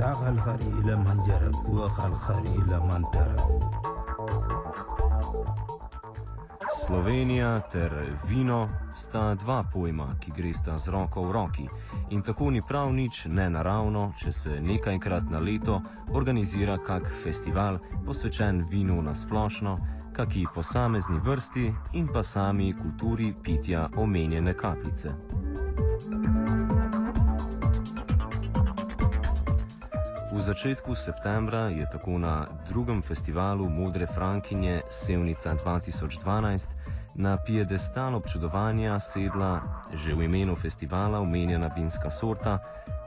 ساق الخير إلى من جرى وقع الخير إلى من ترى Slovenija ter vino sta dva pojma, ki gresta z roko v roki. In tako ni prav nič nenaravno, če se nekajkrat na leto organizira kak festival posvečen vinu na splošno, kaki posamezni vrsti in pa sami kulturi pitja omenjene kapljice. Začetku septembra je tako na drugem festivalu Modre Frankinje Sevnica 2012 na piedestal občudovanja sedla že v imenu festivala omenjena vinska sorta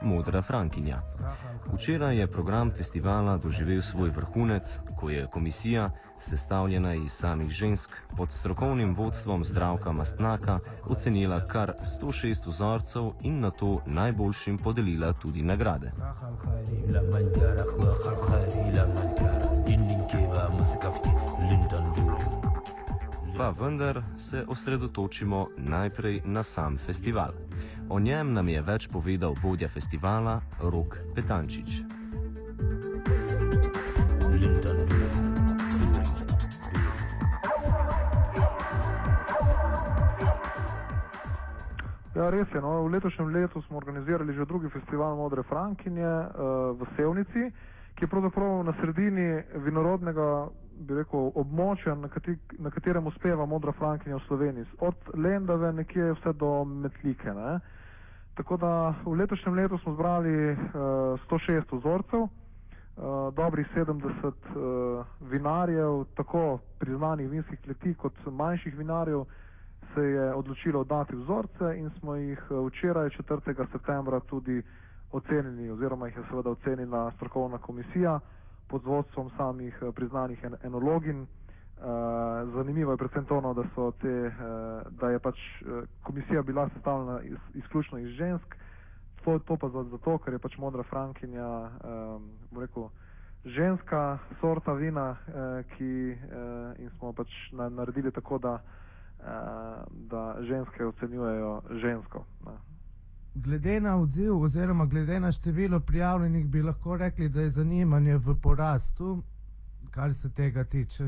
Modra Frankinja. Včeraj je program festivala doživel svoj vrhunec, ko je komisija, sestavljena iz samih žensk, pod strokovnim vodstvom zdravka Mastnaka, ocenila kar 106 vzorcev in na to najboljšim podelila tudi nagrade. Pa vendar se osredotočimo najprej na sam festival. O njem nam je več povedal vodja festivala Rok Petančič. Ja, res je. No. V letošnjem letu smo organizirali že drugi festival Modre Frankinje uh, v Sevnici, ki je pravzaprav na sredini vinorodnega bi rekel, območja, na, kati, na katerem uspeva Modra Frankinja v Sloveniji. Od Lendave nekje vse do Metlike. Ne. Tako da v letošnjem letu smo zbrali uh, 106 vzorcev, uh, dobrih 70 uh, vinarjev, tako priznanih vinskih kleti kot manjših vinarjev se je odločilo dati vzorce in smo jih včeraj, 4. septembra, tudi ocenili, oziroma jih je seveda ocenila strokovna komisija pod vodstvom samih priznanih en enologin. Uh, zanimivo je predvsem to, no, da, te, uh, da je pač komisija bila sestavljena iz, izključno iz žensk, to, to pa zato, ker je pač modra frankinja, um, rekel, ženska sorta vina, ki in smo pač na, naredili tako, da Eh, da ženske ocenjujejo žensko. Ne. Glede na odziv, oziroma glede na število prijavljenih, bi lahko rekli, da je zanimanje v porastu, kar se tega tiče.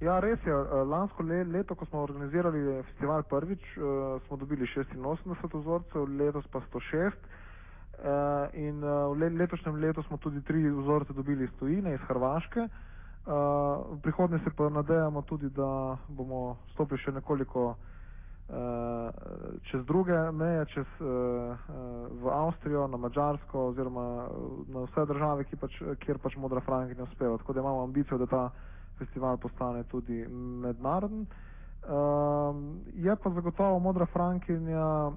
Ja, res je. Eh, lansko leto, ko smo organizirali festival prvič, eh, smo dobili 86 vzorcev, letos pa 106. In v letošnjem letu smo tudi tri vzorce dobili iz tujine, iz Hrvaške. V prihodnje se pa nadejamo tudi, da bomo stopili še nekoliko čez druge meje, čez, uh, v Avstrijo, na Mačarsko oziroma na vse države, pač, kjer pač Modra Frankinja uspeva. Tako da imamo ambicijo, da ta festival postane tudi mednaroden. Uh, je pa zagotovo Modra Frankinja uh,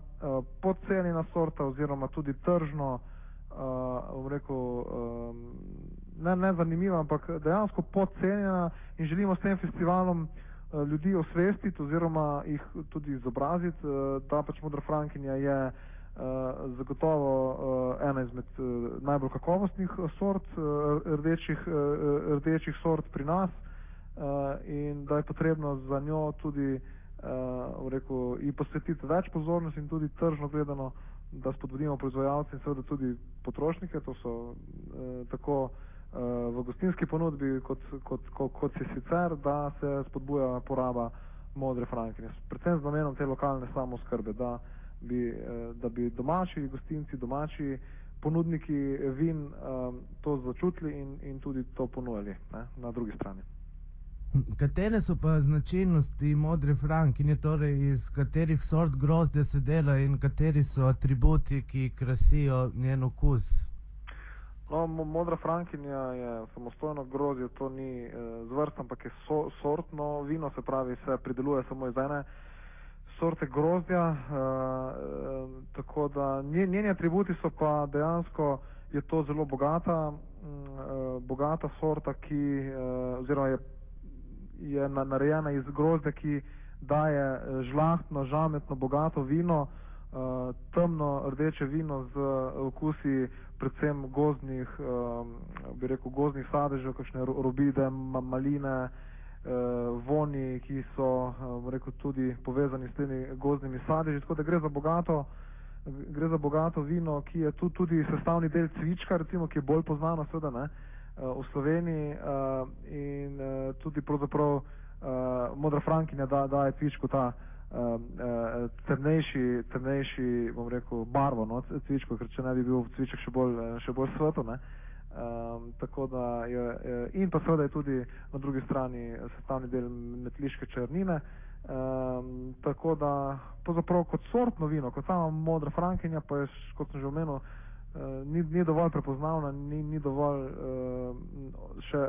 podcenjena sorta oziroma tudi tržno uh, rekel, um, ne, ne zanimiva, ampak dejansko podcenjena in želimo s tem festivalom uh, ljudi osvestiti oziroma jih tudi izobraziti, uh, da pač Modra Frankinja je uh, zagotovo ena izmed najbolj kakovostnih sort, rdečih, rdečih sort pri nas in da je potrebno za njo tudi rekel, posvetiti več pozornosti in tudi tržno gledano da spodbudimo proizvajalce in seveda tudi potrošnike, to so eh, tako eh, v gostinski ponudbi, kot, kot, kot, kot se sicer, da se spodbuja poraba modre frankinje. Predvsem z namenom te lokalne samoskrbe, da bi, eh, da bi domači gostinci, domači ponudniki vin eh, to začutili in, in tudi to ponujali ne, na drugi strani. Katere so pa značilnosti modre frankinje, torej iz katerih sort grozdja se dela in kateri so atributi, ki krasijo njen okus? No, modra frankinja je samostojno grozdje, to ni eh, zvrst, ampak je so, sortno vino, se pravi, se prideluje samo iz ene sorte grozdja. Eh, eh, tako da njeni atributi so pa dejansko, je to zelo bogata, mm, eh, bogata sorta, ki eh, oziroma je je narejena iz grozde, ki daje žlahtno, žametno, bogato vino, uh, temno rdeče vino z okusi predvsem gozdnih, um, bi rekel, gozdnih sadežev, kakšne robide, maline, uh, voni, ki so, um, rekel, tudi povezani s temi gozdnimi sadeži, tako da gre za bogato, gre za bogato vino, ki je tu tudi sestavni del cvička, recimo, ki je bolj poznano seveda ne, uh, v Sloveniji uh, in uh, tudi pravzaprav uh, modra frankinja da, daje cvičku ta uh, uh, temnejši, temnejši, bom rekel, barvo, no, cvičko, ker če ne bi bil cviček še bolj, še bolj sveto, ne. Um, tako da je, in pa seveda je tudi na drugi strani sestavni del metliške črnine. Um, tako da, pravzaprav kot sortno vino, kot sama modra frankinja, pa je, kot sem že omenil, uh, ni, ni dovolj prepoznavna, ni, ni dovolj, uh, še,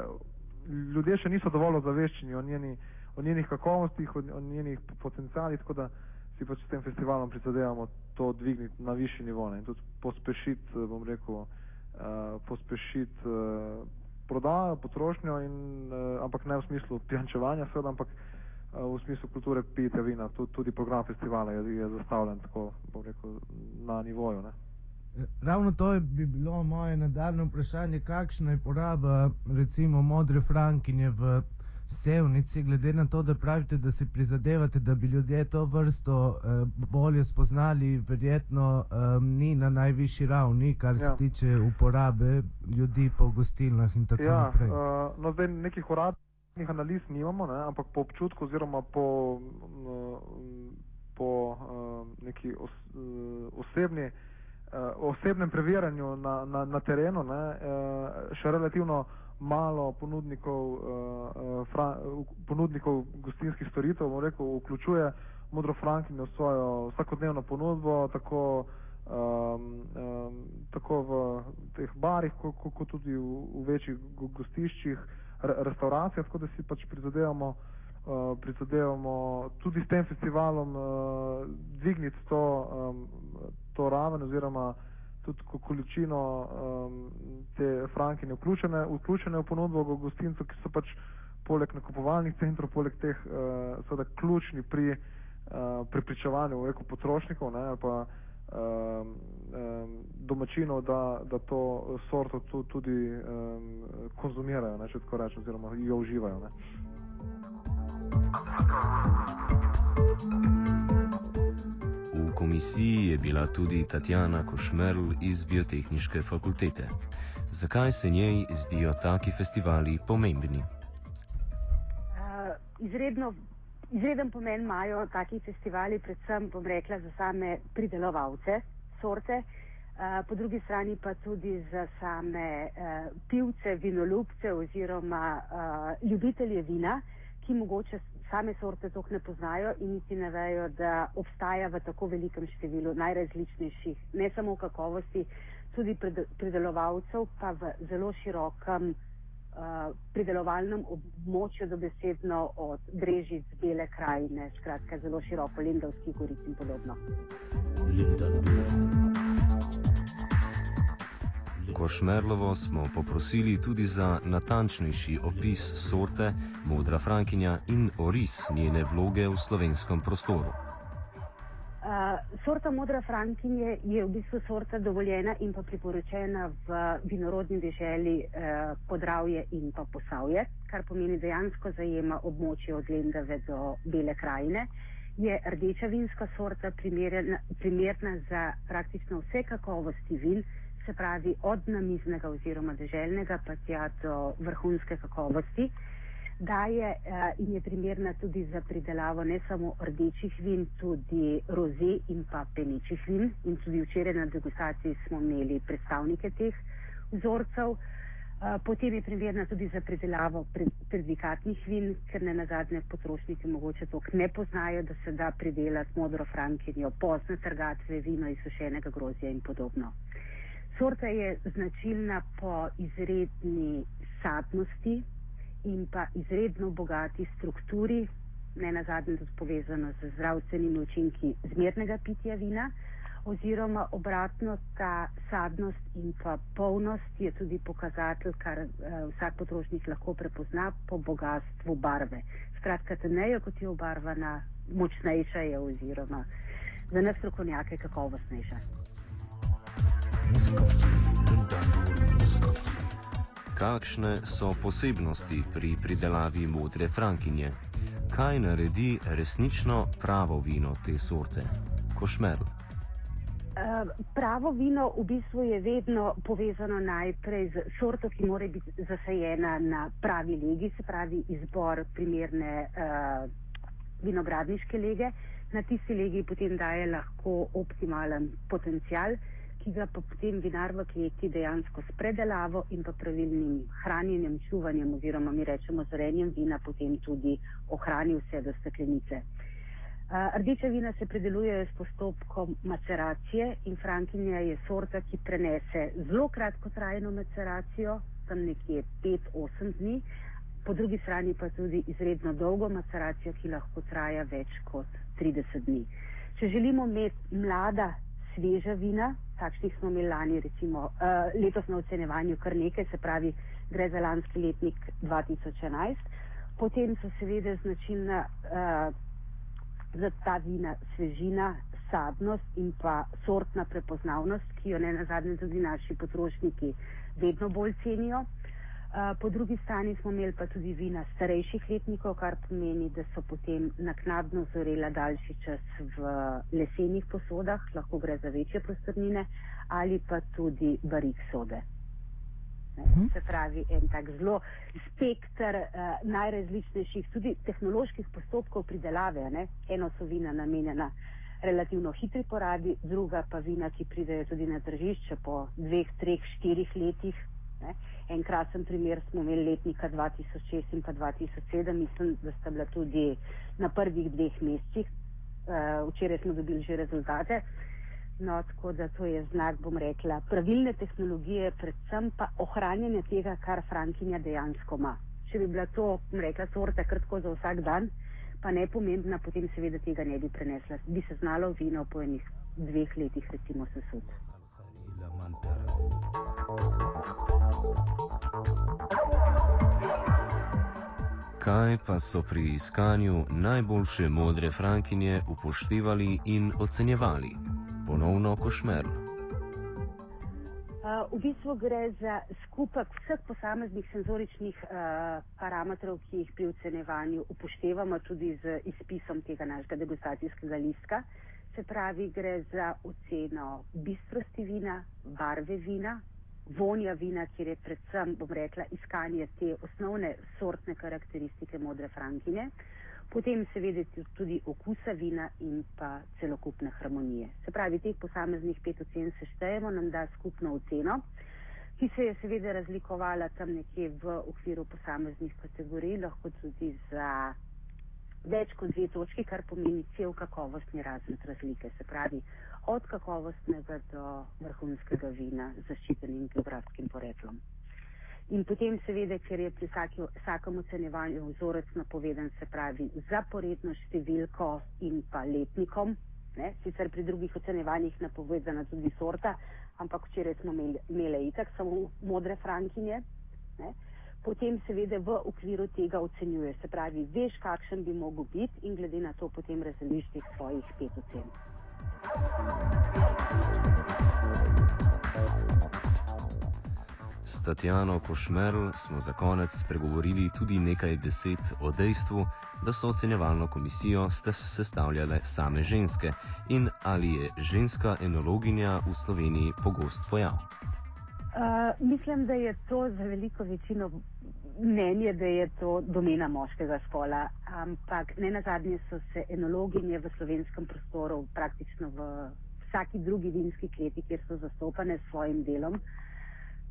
ljudje še niso dovolj ozaveščeni o, njeni, o njenih kakovostih, o, o njenih potencijalih, tako da si pač s tem festivalom prizadevamo to dvigniti na višji nivo ne, in tudi pospešiti, bom rekel, uh, pospešiti uh, prodajo, potrošnjo, in, uh, ampak ne v smislu pijančevanja, seveda, ampak v smislu kulture pitja vina, tudi, tudi program festivala je, je zastavljen tako, bom rekel, na nivoju. Ne? Ravno to bi bilo moje nadaljno vprašanje, kakšna je poraba recimo modre frankinje v sevnici, glede na to, da pravite, da si prizadevate, da bi ljudje to vrsto eh, bolje spoznali, verjetno eh, ni na najvišji ravni, kar se ja. tiče uporabe ljudi po gostilnah in tako ja, naprej. Uh, no, zdaj nekih uradov Teh analiz nimamo, ne, ampak po občutku oziroma po, po uh, neki os, uh, osebni, osebnem preverjanju na, na, na terenu ne, uh, še relativno malo ponudnikov, uh, fra, ponudnikov gostinskih storitev rekel, vključuje modro frankinjo svojo vsakodnevno ponudbo, tako, um, um, tako v teh barih, kot ko, ko tudi v, v večjih gostiščih restauracija, tako da si pač prizadevamo, uh, prizadevamo tudi s tem festivalom uh, dvigniti to, um, to raven oziroma tudi količino um, te frankine vključene, vključene v ponudbo gostincev, ki so pač poleg nakupovalnih centrov, poleg teh uh, seveda ključni pri uh, prepričevanju potrošnikov ne, pa uh, um, um, domačinov, da, da to sorto tu, tudi um, konzumirajo, ne, če tako rečem, oziroma jo uživajo. Ne. Komisiji je bila tudi Tatjana Košmerl iz Biotehnične fakultete. Zakaj se njej zdijo taki festivali pomembni? Uh, izredno Izreden pomen imajo taki festivali, predvsem, bom rekla, za same pridelovalce sorte, uh, po drugi strani pa tudi za same uh, pivce, vinolobce oziroma uh, ljubitelje vina, ki mogoče same sorte toh ne poznajo in niti ne vejo, da obstaja v tako velikem številu najrazličnejših, ne samo kakovosti, tudi pridelovalcev, pa v zelo širokem. Uh, pridelovalnem območju, dobesedno od Brežic, Bele krajine, skratka zelo široko, Lindovski goric in podobno. Košmerlovo smo poprosili tudi za natančnejši opis sorte Modra Frankinja in oris njene vloge v slovenskem prostoru. Uh, sorta modra frankinje je v bistvu sorta dovoljena in pa priporočena v vinorodni deželi uh, Podravje in pa Posavje, kar pomeni dejansko zajema območje od Lendave do Bele krajine. Je rdeča vinska sorta primerna, za praktično vse kakovosti vin, se pravi od namiznega oziroma deželnega pa tja do vrhunske kakovosti. Uh, daje uh, in je primerna tudi za pridelavo ne samo rdečih vin, tudi roze in pa penečih vin. In tudi včeraj na degustaciji smo imeli predstavnike teh vzorcev. Uh, potem je primerna tudi za pridelavo predikatnih vin, ker ne nazadnje potrošniki mogoče to ne poznajo, da se da pridelati modro frankinjo, pozne trgatve, vino iz sušenega grozja in podobno. Sorta je značilna po izredni sadnosti, in pa izredno bogati strukturi, ne na zadnje tudi povezano z zdravstvenimi učinki zmernega pitja vina, oziroma obratno ta sadnost in pa polnost je tudi pokazatelj, kar uh, vsak potrošnik lahko prepozna po bogatstvu barve. Skratka, tenejo, kot je obarvana, močnejša je oziroma za nas strokovnjake kakovostnejša. Kakšne so posebnosti pri pridelavi modre frankinje, kaj naredi resnično pravo vino te sorte, košmerl. Uh, pravo vino v bistvu je vedno povezano najprej z sorto, ki mora biti zasajena na pravi legi, se pravi izbor primerne uh, vinogradniške lege. Na tisti legi potem daje lahko optimalen potencial, ki ga potem vinar v kleti dejansko s predelavo in pa pravilnim hranjenjem, čuvanjem oziroma mi rečemo zorenjem vina potem tudi ohrani vse do steklenice. Rdeče vina se predelujejo s postopkom maceracije in frankinja je sorta, ki prenese zelo kratkotrajno maceracijo, tam nekje 5-8 dni, po drugi strani pa tudi izredno dolgo maceracijo, ki lahko traja več kot 30 dni. Če želimo imeti mlada, sveža vina, takšnih smo imeli lani, recimo uh, letos na ocenevanju kar nekaj, se pravi, gre za lanski letnik 2011, potem so seveda značilna. Uh, za ta vina svežina, sadnost in pa sortna prepoznavnost, ki jo ne na zadnje tudi naši potrošniki vedno bolj cenijo. Po drugi strani smo imeli pa tudi vina starejših letnikov, kar pomeni, da so potem naknadno zorela daljši čas v lesenih posodah, lahko gre za večje prostornine ali pa tudi barik sode. Ne, se pravi, en tak zelo spektr uh, najrazličnejših, tudi tehnoloških postopkov pridelave. Ne. Eno so vina namenjena relativno hitri porabi, druga pa vina, ki pridejo tudi na tržišče po dveh, treh, štirih letih. Ne. En krasen primer smo imeli letnika 2006 in pa 2007, mislim, da sta bila tudi na prvih dveh mesecih. Uh, včeraj smo dobili že rezultate. No, tako da to je znak, bom rekla, pravilne tehnologije, predvsem pa ohranjanje tega, kar Frankinja dejansko ima. Če bi bila to, bom rekla, sorta kratko za vsak dan, pa ne pomembna, potem seveda tega ne bi prenesla. Bi se znalo vino po enih dveh letih recimo sesud. Kaj pa so pri iskanju najboljše modre frankinje upoštevali in ocenjevali? ponovno košmer. Uh, v bistvu gre za skupek vseh posameznih senzoričnih uh, parametrov, ki jih pri ocenevanju upoštevamo tudi z izpisom tega našega degustacijskega listka. Se pravi, gre za oceno bistrosti vina, barve vina, vonja vina, kjer je predvsem, bom rekla, iskanje te osnovne sortne karakteristike modre frankine. Potem seveda tudi okusa vina in pa celokupne harmonije. Se pravi, teh posameznih pet ocen seštejemo, nam da skupno oceno, ki se je seveda razlikovala tam nekje v okviru posameznih kategorij, lahko tudi za več kot dve točki, kar pomeni cel kakovostni razred razlike. Se pravi, od kakovostnega do vrhunskega vina z zaščitenim geografskim poreklom. In potem seveda, ker je pri vsaki, vsakem ocenjevanju vzorec napovedan, se pravi, zaporedno številko in pa letnikom, ne? sicer pri drugih ocenjevanjih napovedana tudi sorta, ampak včeraj smo imeli, itak samo modre frankinje. Ne? Potem seveda v okviru tega ocenjuje, se pravi, veš, kakšen bi mogel biti in glede na to potem razdeliš teh svojih pet ocen. S Tatjano Košmerl smo za konec spregovorili tudi nekaj deset o dejstvu, da so ocenjevalno komisijo sestavljale same ženske in ali je ženska enologinja v Sloveniji pogost pojav. Uh, mislim, da je to za veliko večino mnenje, da je to domena moškega spola, ampak ne na zadnje so se enologinje v slovenskem prostoru praktično v vsaki drugi vinski kleti, kjer so zastopane s svojim delom, uh,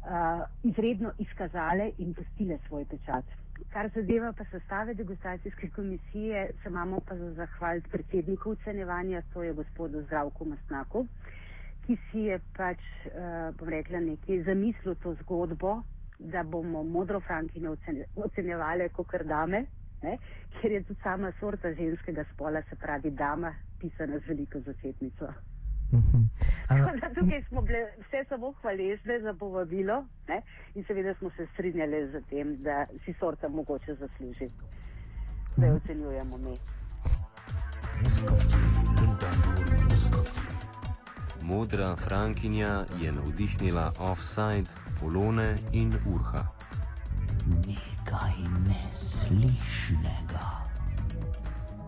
uh, izredno izkazale in pustile svoj pečat. Kar zadeva pa sestave degustacijske komisije, se imamo pa za zahvaliti predsedniku ocenevanja, to je gospodu Zdravku Masnaku, ki si je pač, uh, bom rekla, nekaj zamislil to zgodbo, da bomo modro frankine ocenjevali kot dame, ne, ker je tudi sama sorta ženskega spola, se pravi dama, pisana z veliko začetnico. Mhm. Tukaj smo bile vse samo hvaležne za povabilo ne? in seveda smo se strinjali z tem, da si sorta mogoče zasluži, da jo ocenjujemo mi. Modra Frankinja je navdihnila offside, polone in urha. Nekaj neslišnega.